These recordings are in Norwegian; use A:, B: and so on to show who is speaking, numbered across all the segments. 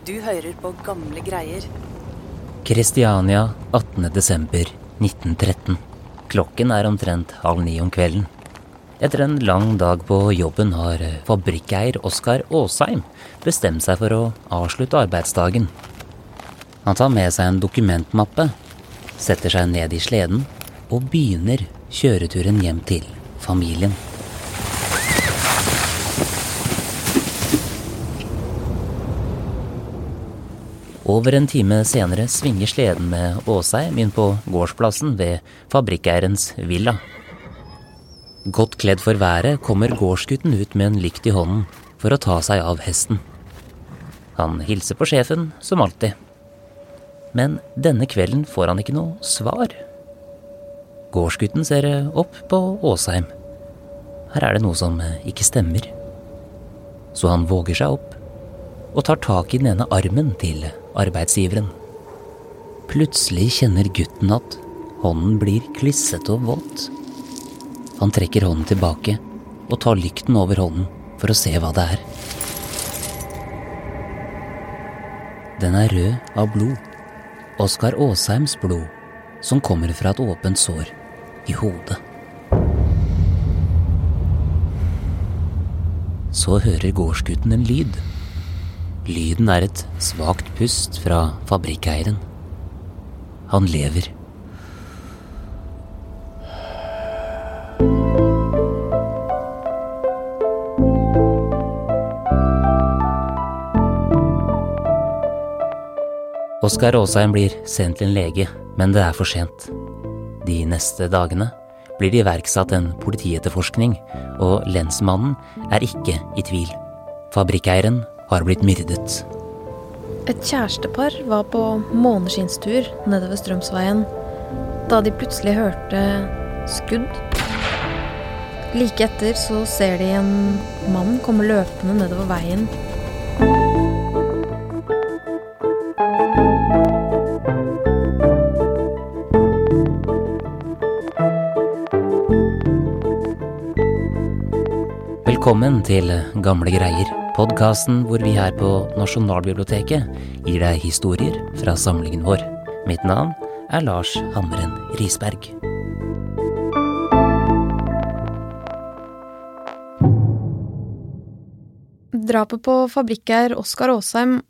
A: Du hører på gamle greier.
B: Kristiania 18.12.1913. Klokken er omtrent halv ni om kvelden. Etter en lang dag på jobben har fabrikkeier Oskar Aasheim bestemt seg for å avslutte arbeidsdagen. Han tar med seg en dokumentmappe, setter seg ned i sleden og begynner kjøreturen hjem til familien. Over en time senere svinger sleden med Åsheim inn på gårdsplassen ved fabrikkeierens villa. Godt kledd for været kommer gårdsgutten ut med en lykt i hånden for å ta seg av hesten. Han hilser på sjefen, som alltid. Men denne kvelden får han ikke noe svar. Gårdsgutten ser opp på Åsheim. Her er det noe som ikke stemmer. Så han våger seg opp og tar tak i den ene armen til arbeidsgiveren. Plutselig kjenner gutten at hånden blir klissete og våt. Han trekker hånden tilbake og tar lykten over hånden for å se hva det er. Den er rød av blod. Oskar Aasheims blod, som kommer fra et åpent sår i hodet. Så hører gårdsgutten en lyd. Lyden er et svakt pust fra fabrikkeieren. Han lever. Oskar Aasheim blir sendt til en lege, men det er for sent. De neste dagene blir det iverksatt en politietterforskning, og lensmannen er ikke i tvil. Fabrikkeieren har blitt myrdet.
C: Et kjærestepar var på måneskinnstur nedover Strømsveien da de plutselig hørte skudd. Like etter så ser de en mann komme løpende nedover veien.
B: Velkommen til Gamle greier, podkasten hvor vi her på Nasjonalbiblioteket gir deg historier fra samlingen vår. Mitt navn er Lars Hammeren Risberg.
C: Drapet på fabrikkeier Oskar Aasheim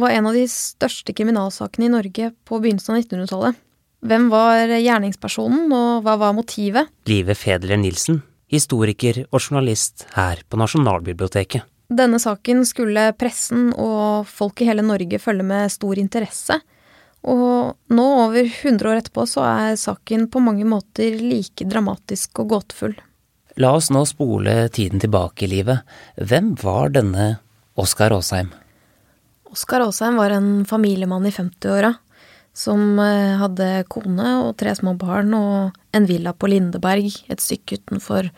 C: var en av de største kriminalsakene i Norge på begynnelsen av 1900-tallet. Hvem var gjerningspersonen, og hva var motivet?
B: Live Fedler Nilsen, historiker og journalist her på Nasjonalbiblioteket.
C: Denne saken skulle pressen og folk i hele Norge følge med stor interesse. Og nå, over 100 år etterpå, så er saken på mange måter like dramatisk og gåtefull.
B: La oss nå spole tiden tilbake i livet. Hvem var denne Oskar Aasheim?
C: Oskar Aasheim var en familiemann i 50-åra som hadde kone og tre små barn og en villa på Lindeberg, et stykke utenfor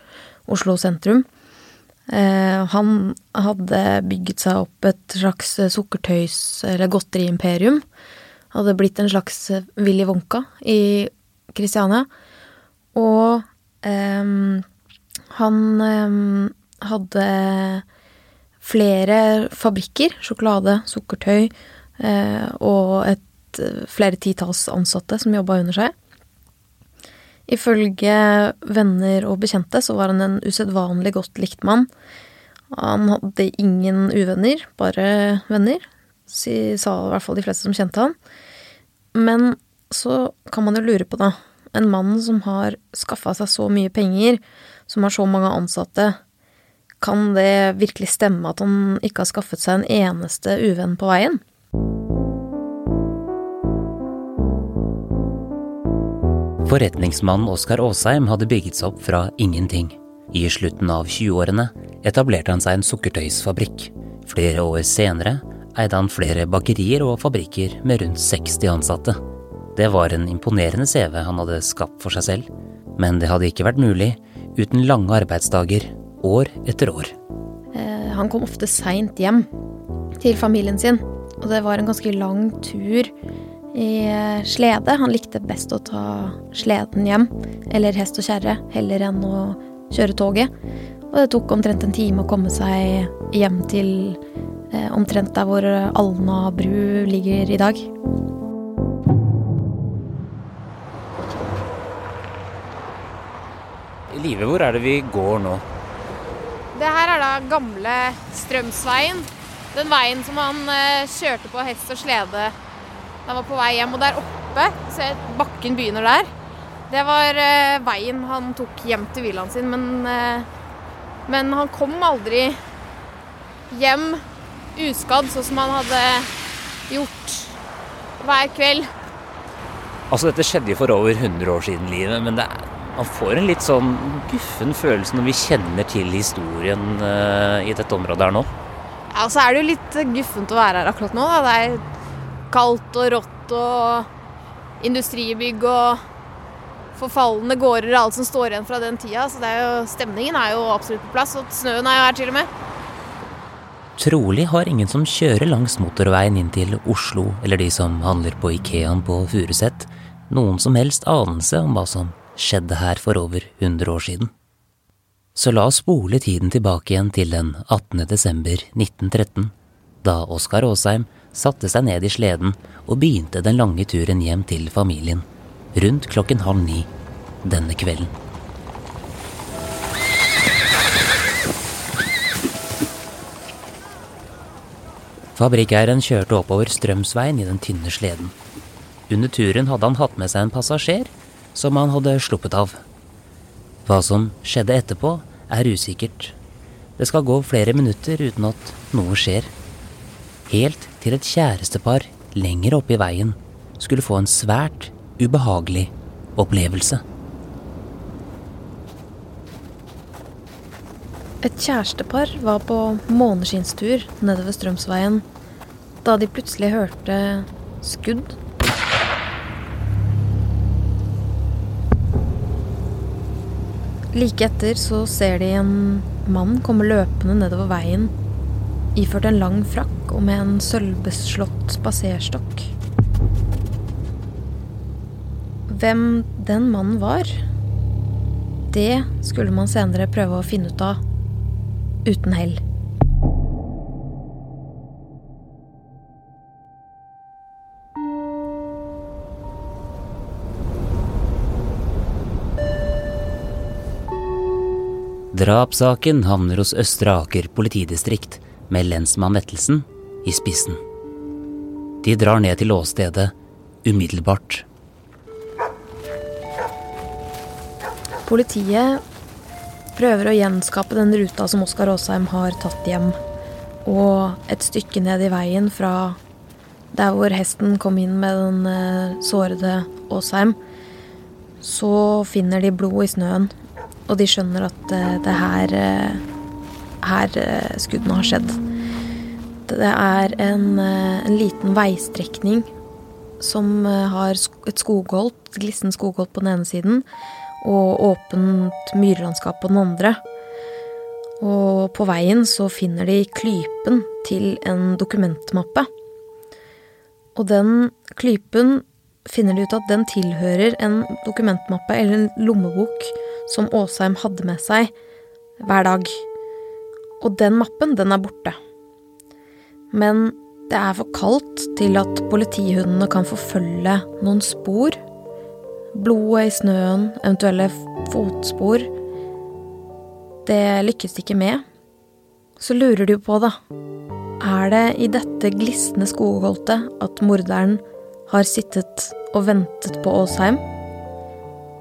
C: Oslo sentrum. Han hadde bygget seg opp et slags sukkertøys- eller godteriimperium. Hadde blitt en slags Willy Wonka i Kristiania. Og eh, han eh, hadde flere fabrikker, sjokolade, sukkertøy, eh, og et, flere titalls ansatte som jobba under seg. Ifølge venner og bekjente så var han en usedvanlig godt likt mann. Han hadde ingen uvenner, bare venner, sa i hvert fall de fleste som kjente han. Men så kan man jo lure på, da. En mann som har skaffa seg så mye penger, som har så mange ansatte, kan det virkelig stemme at han ikke har skaffet seg en eneste uvenn på veien?
B: Forretningsmannen Oskar Aasheim hadde bygget seg opp fra ingenting. I slutten av 20-årene etablerte han seg en sukkertøysfabrikk. Flere år senere eide han flere bakerier og fabrikker med rundt 60 ansatte. Det var en imponerende CV han hadde skapt for seg selv, men det hadde ikke vært mulig uten lange arbeidsdager år etter år.
C: Han kom ofte seint hjem til familien sin, og det var en ganske lang tur i slede. Han likte best å ta sleden hjem, eller hest og kjerre, heller enn å kjøre toget. Og det tok omtrent en time å komme seg hjem til Eh, omtrent der hvor Alna bru ligger i dag.
B: Live, hvor er det vi går nå?
D: Det her er da gamle Strømsveien. Den veien som han eh, kjørte på hest og slede da han var på vei hjem. Og der oppe, se bakken begynner der, det var eh, veien han tok hjem til villaen sin. Men, eh, men han kom aldri hjem uskadd, sånn som han hadde gjort hver kveld.
B: Altså, dette skjedde jo for over 100 år siden, livet, men det er man får en litt sånn guffen følelse når vi kjenner til historien uh, i dette området her nå.
D: Ja, så er det jo litt guffent å være her akkurat nå. Da. Det er kaldt og rått og industribygg og forfalne gårder og alt som står igjen fra den tida. Så er jo, stemningen er jo absolutt på plass. Og snøen er jo her til og med.
B: Trolig har ingen som kjører langs motorveien inn til Oslo, eller de som handler på Ikeaen på Furuset, noen som helst anelse om hva som skjedde her for over 100 år siden. Så la oss spole tiden tilbake igjen til den 18. desember 1913, da Oskar Aasheim satte seg ned i sleden og begynte den lange turen hjem til familien, rundt klokken halv ni denne kvelden. Fabrikkeieren kjørte oppover Strømsveien i den tynne sleden. Under turen hadde han hatt med seg en passasjer som han hadde sluppet av. Hva som skjedde etterpå, er usikkert. Det skal gå flere minutter uten at noe skjer. Helt til et kjærestepar lenger oppe i veien skulle få en svært ubehagelig opplevelse.
C: Et kjærestepar var på måneskinnstur nedover Strømsveien da de plutselig hørte skudd Like etter så ser de en mann komme løpende nedover veien, iført en lang frakk og med en sølvbeslått spaserstokk. Hvem den mannen var, det skulle man senere prøve å finne ut av, uten hell.
B: Drapssaken havner hos Østre Aker politidistrikt med lensmann Vettelsen i spissen. De drar ned til åstedet umiddelbart.
C: Politiet prøver å gjenskape den ruta som Oskar Aasheim har tatt hjem. Og et stykke ned i veien fra der hvor hesten kom inn med den eh, sårede Aasheim, så finner de blod i snøen og de skjønner at eh, det her eh, her skuddene har skjedd. Det er en, en liten veistrekning som har et skogholt, et glissent skogholt på den ene siden, og åpent myrlandskap på den andre. Og på veien så finner de klypen til en dokumentmappe. Og den klypen finner de ut at den tilhører en dokumentmappe eller en lommebok som Åsheim hadde med seg hver dag. Og den mappen, den er borte. Men det er for kaldt til at politihundene kan forfølge noen spor. Blodet i snøen, eventuelle fotspor. Det lykkes de ikke med. Så lurer de jo på, da. Er det i dette glisne skogholtet at morderen har sittet og ventet på Åsheim?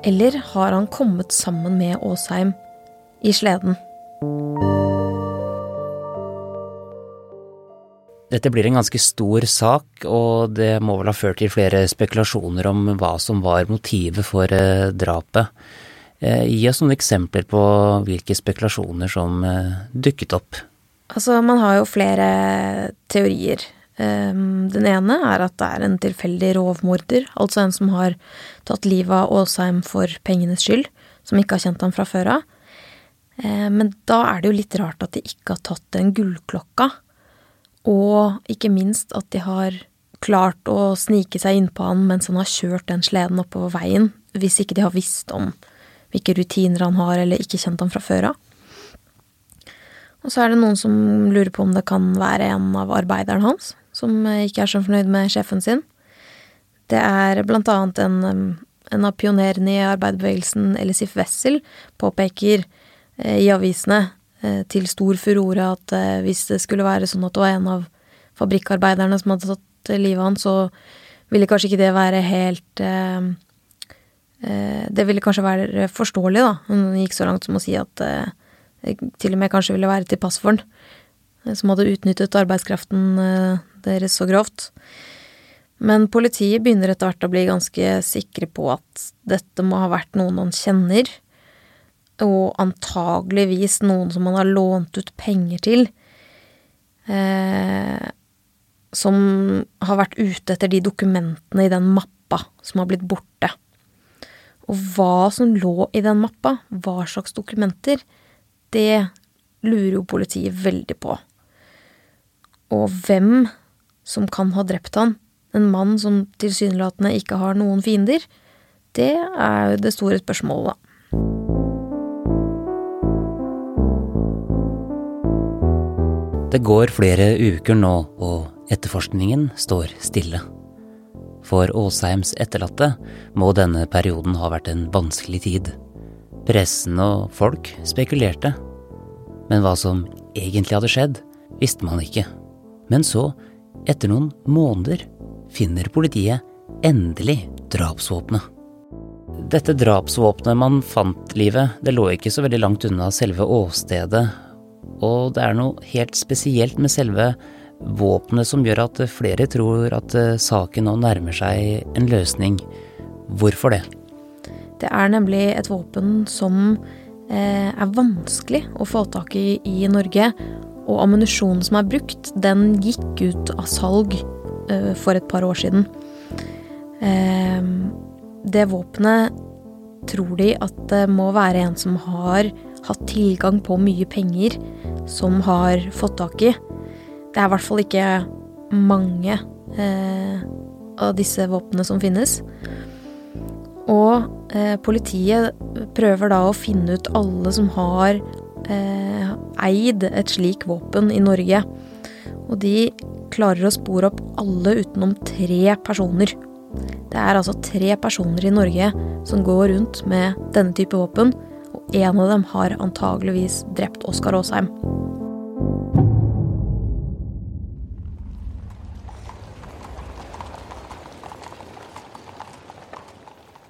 C: Eller har han kommet sammen med Åsheim i sleden?
B: Dette blir en ganske stor sak, og det må vel ha ført til flere spekulasjoner om hva som var motivet for eh, drapet. Eh, gi oss noen eksempler på hvilke spekulasjoner som eh, dukket opp.
C: Altså, man har jo flere teorier. Ehm, den ene er at det er en tilfeldig rovmorder, altså en som har tatt livet av Aasheim for pengenes skyld, som ikke har kjent ham fra før av. Ehm, men da er det jo litt rart at de ikke har tatt den gullklokka, og ikke minst at de har klart å snike seg innpå han mens han har kjørt den sleden oppover veien, hvis ikke de har visst om hvilke rutiner han har eller ikke kjent ham fra før av. Og så er det noen som lurer på om det kan være en av arbeiderne hans, som ikke er så fornøyd med sjefen sin. Det er blant annet en, en av pionerene i arbeiderbevegelsen, Elisif Wessel, påpeker eh, i avisene eh, til stor furore at eh, hvis det skulle være sånn at det var en av fabrikkarbeiderne som hadde tatt livet av han, så ville kanskje ikke det være helt Det ville kanskje være forståelig, da. Hun gikk så langt som å si at det til og med kanskje ville være til pass for han, som hadde utnyttet arbeidskraften deres så grovt. Men politiet begynner etter hvert å bli ganske sikre på at dette må ha vært noen han kjenner, og antageligvis noen som han har lånt ut penger til, eh, som har vært ute etter de dokumentene i den mappa som har blitt borte. Og hva som lå i den mappa, hva slags dokumenter, det lurer jo politiet veldig på. Og hvem som kan ha drept han, en mann som tilsynelatende ikke har noen fiender, det er jo det store spørsmålet, da.
B: Det går flere uker nå, og etterforskningen står stille. For Åsheims etterlatte må denne perioden ha vært en vanskelig tid. Pressen og folk spekulerte. Men hva som egentlig hadde skjedd, visste man ikke. Men så, etter noen måneder, finner politiet endelig drapsvåpenet. Dette drapsvåpenet man fant livet, det lå ikke så veldig langt unna selve åstedet, og det er noe helt spesielt med selve våpenet som gjør at flere tror at eh, saken nå nærmer seg en løsning. Hvorfor det?
C: Det er nemlig et våpen som eh, er vanskelig å få tak i i Norge, og ammunisjonen som er brukt, den gikk ut av salg Eh, for et par år siden. Det våpenet tror de at det må være en som har hatt tilgang på mye penger, som har fått tak i. Det er i hvert fall ikke mange eh, av disse våpnene som finnes. Og eh, politiet prøver da å finne ut alle som har eh, eid et slik våpen i Norge. Og de klarer å spore opp alle utenom tre personer. Det er altså tre personer i Norge som går rundt med denne type våpen, en av dem har antageligvis drept Oskar Aasheim.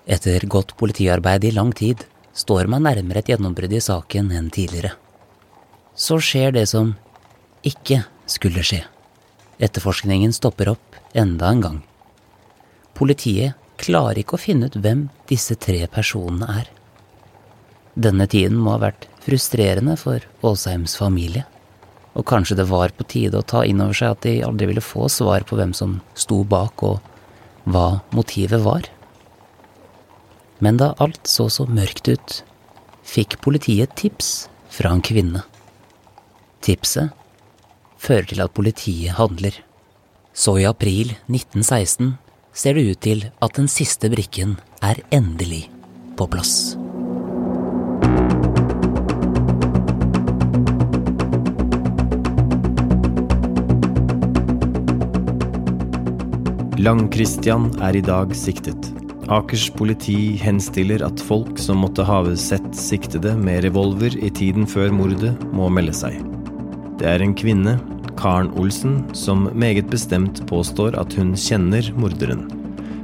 B: Etter godt politiarbeid i lang tid står man nærmere et gjennombrudd i saken enn tidligere. Så skjer det som ikke skulle skje. Etterforskningen stopper opp enda en gang. Politiet klarer ikke å finne ut hvem disse tre personene er. Denne tiden må ha vært frustrerende for Åsheims familie. Og kanskje det var på tide å ta inn over seg at de aldri ville få svar på hvem som sto bak, og hva motivet var. Men da alt så så mørkt ut, fikk politiet et tips fra en kvinne. Tipset fører til at politiet handler. Så i april 1916 ser det ut til at den siste brikken er endelig på plass.
E: Lang-Christian er i dag siktet. Akers politi henstiller at folk som måtte ha sett siktede med revolver i tiden før mordet, må melde seg. Det er en kvinne Karen Olsen, som meget bestemt påstår at hun kjenner morderen.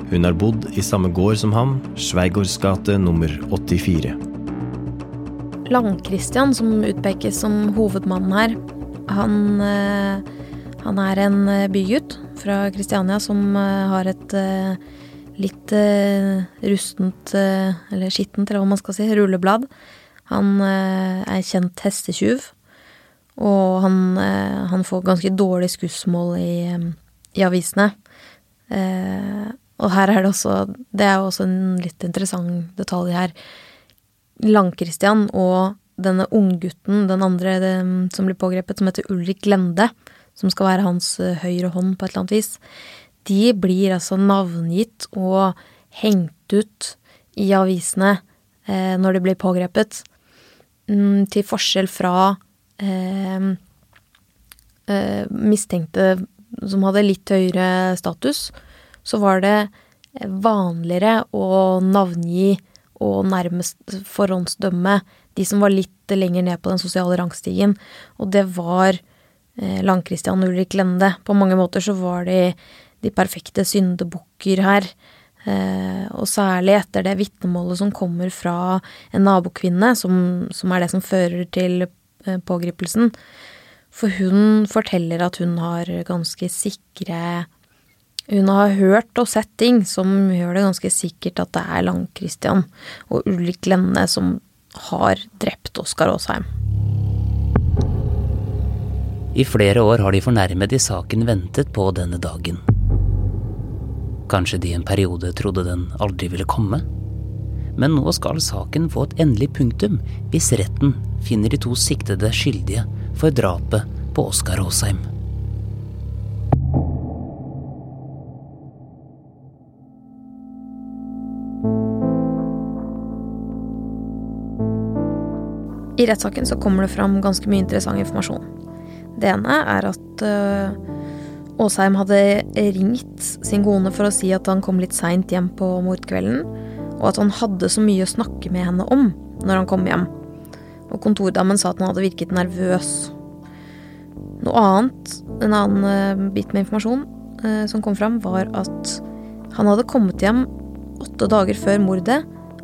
E: Hun har bodd i samme gård som ham, Sveigårds gate nummer 84.
C: Lang-Christian, som utpekes som hovedmannen her, han, eh, han er en eh, bygutt fra Kristiania som eh, har et litt rustent, eller skittent, eller hva man skal si, rulleblad. Han er kjent hestetjuv. Og han, eh, han får ganske dårlig skussmål i, i avisene. Eh, og her er det også Det er også en litt interessant detalj her. Lang-Christian og denne unggutten, den andre som blir pågrepet, som heter Ulrik Lende, som skal være hans eh, høyre hånd på et eller annet vis, de blir altså navngitt og hengt ut i avisene eh, når de blir pågrepet. Mm, til forskjell fra eh, mistenkte som hadde litt høyere status, så var det vanligere å navngi og nærmest forhåndsdømme de som var litt lenger ned på den sosiale rangstigen, og det var Lang-Christian og Ulrik Lende. På mange måter så var de de perfekte syndebukker her. Eh, og særlig etter det vitnemålet som kommer fra en nabokvinne, som, som er det som fører til eh, pågripelsen. For hun forteller at hun har ganske sikre Hun har hørt og sett ting som gjør det ganske sikkert at det er Lang-Christian og Ulrik Lenne som har drept Oskar Aasheim.
B: I flere år har de fornærmede i saken ventet på denne dagen. Kanskje de en periode trodde den aldri ville komme? Men nå skal saken få et endelig punktum hvis retten finner de to siktede skyldige for drapet på Oskar Aasheim.
C: I rettssaken så kommer det fram ganske mye interessant informasjon. Det ene er at uh, Aasheim hadde ringt sin kone for å si at han kom litt seint hjem på mordkvelden, og at han hadde så mye å snakke med henne om når han kom hjem. Og kontordamen sa at han hadde virket nervøs. Noe annet, en annen uh, bit med informasjon uh, som kom fram, var at han hadde kommet hjem åtte dager før mordet,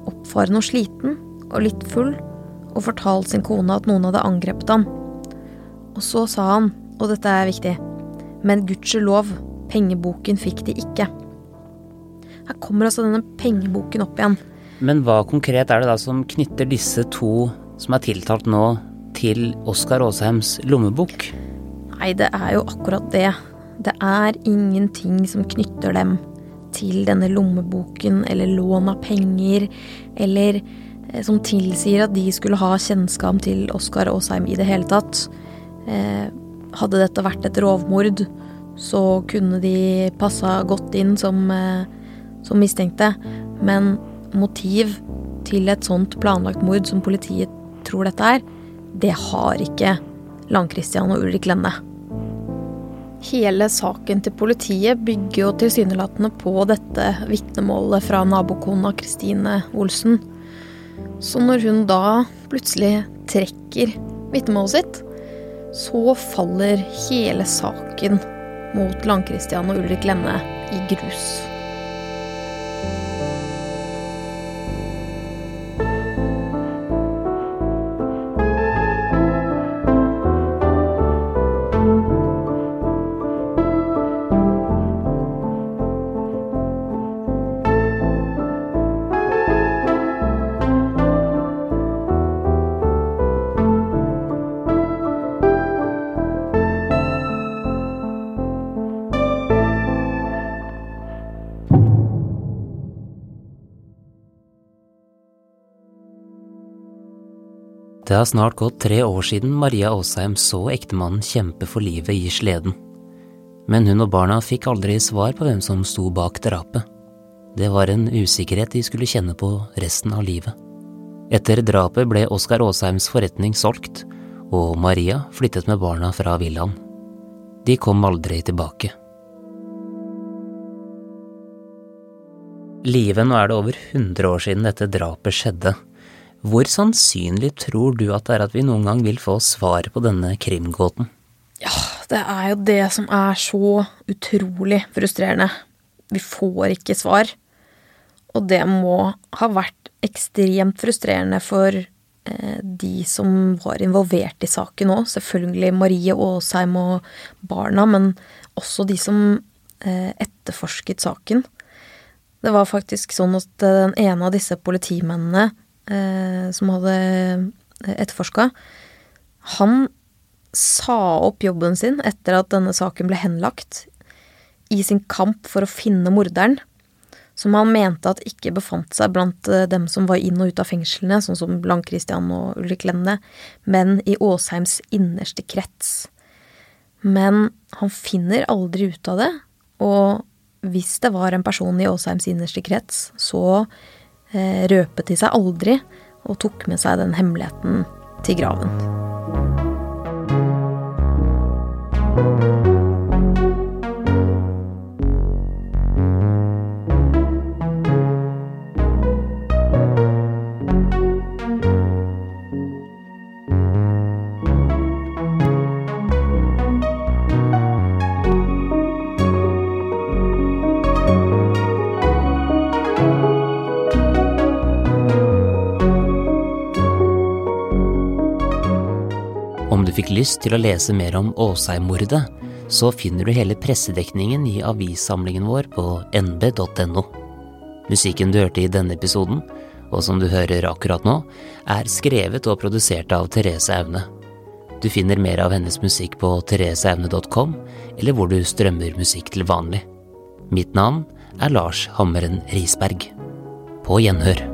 C: oppfarende og sliten og litt full, og fortalt sin kone at noen hadde angrepet ham. Og så sa han, og dette er viktig, men gudskjelov, pengeboken fikk de ikke. Her kommer altså denne pengeboken opp igjen.
B: Men hva konkret er det da som knytter disse to som er tiltalt nå, til Oskar Aasheims lommebok?
C: Nei, det er jo akkurat det. Det er ingenting som knytter dem til denne lommeboken eller lån av penger, eller eh, som tilsier at de skulle ha kjennskap til Oskar Aasheim i det hele tatt. Eh, hadde dette vært et rovmord, så kunne de passa godt inn som, eh, som mistenkte. Men motiv til et sånt planlagt mord som politiet tror dette er, det har ikke Lang-Christian og Ulrik Lenne. Hele saken til politiet bygger jo tilsynelatende på dette vitnemålet fra nabokona Kristine Olsen. Så når hun da plutselig trekker vitnemålet sitt, så faller hele saken mot Lang-Christian og Ulrik Lenne i grus.
B: Det har snart gått tre år siden Maria Aasheim så ektemannen kjempe for livet i sleden. Men hun og barna fikk aldri svar på hvem som sto bak drapet. Det var en usikkerhet de skulle kjenne på resten av livet. Etter drapet ble Oskar Aasheims forretning solgt, og Maria flyttet med barna fra villaen. De kom aldri tilbake. Live, nå er det over 100 år siden dette drapet skjedde. Hvor sannsynlig tror du at det er at vi noen gang vil få svar på denne krimgåten?
C: Ja, det er jo det som er så utrolig frustrerende. Vi får ikke svar. Og det må ha vært ekstremt frustrerende for eh, de som var involvert i saken òg. Selvfølgelig Marie Aasheim og barna, men også de som eh, etterforsket saken. Det var faktisk sånn at den ene av disse politimennene eh, som hadde etterforska, han sa opp jobben sin etter at denne saken ble henlagt, i sin kamp for å finne morderen, som han mente at ikke befant seg blant eh, dem som var inn og ut av fengslene, sånn som Lang Christian og Ulrik Lenne, men i Åsheims innerste krets. Men han finner aldri ut av det, og hvis det var en person i Åsheims innerste krets, så eh, Eh, røpet de seg aldri og tok med seg den hemmeligheten til graven.
B: Om du fikk lyst til å lese mer om Åsheim-mordet, så finner du hele pressedekningen i avissamlingen vår på nb.no. Musikken du hørte i denne episoden, og som du hører akkurat nå, er skrevet og produsert av Therese Aune. Du finner mer av hennes musikk på thereseaune.com, eller hvor du strømmer musikk til vanlig. Mitt navn er Lars Hammeren Risberg. På gjenhør.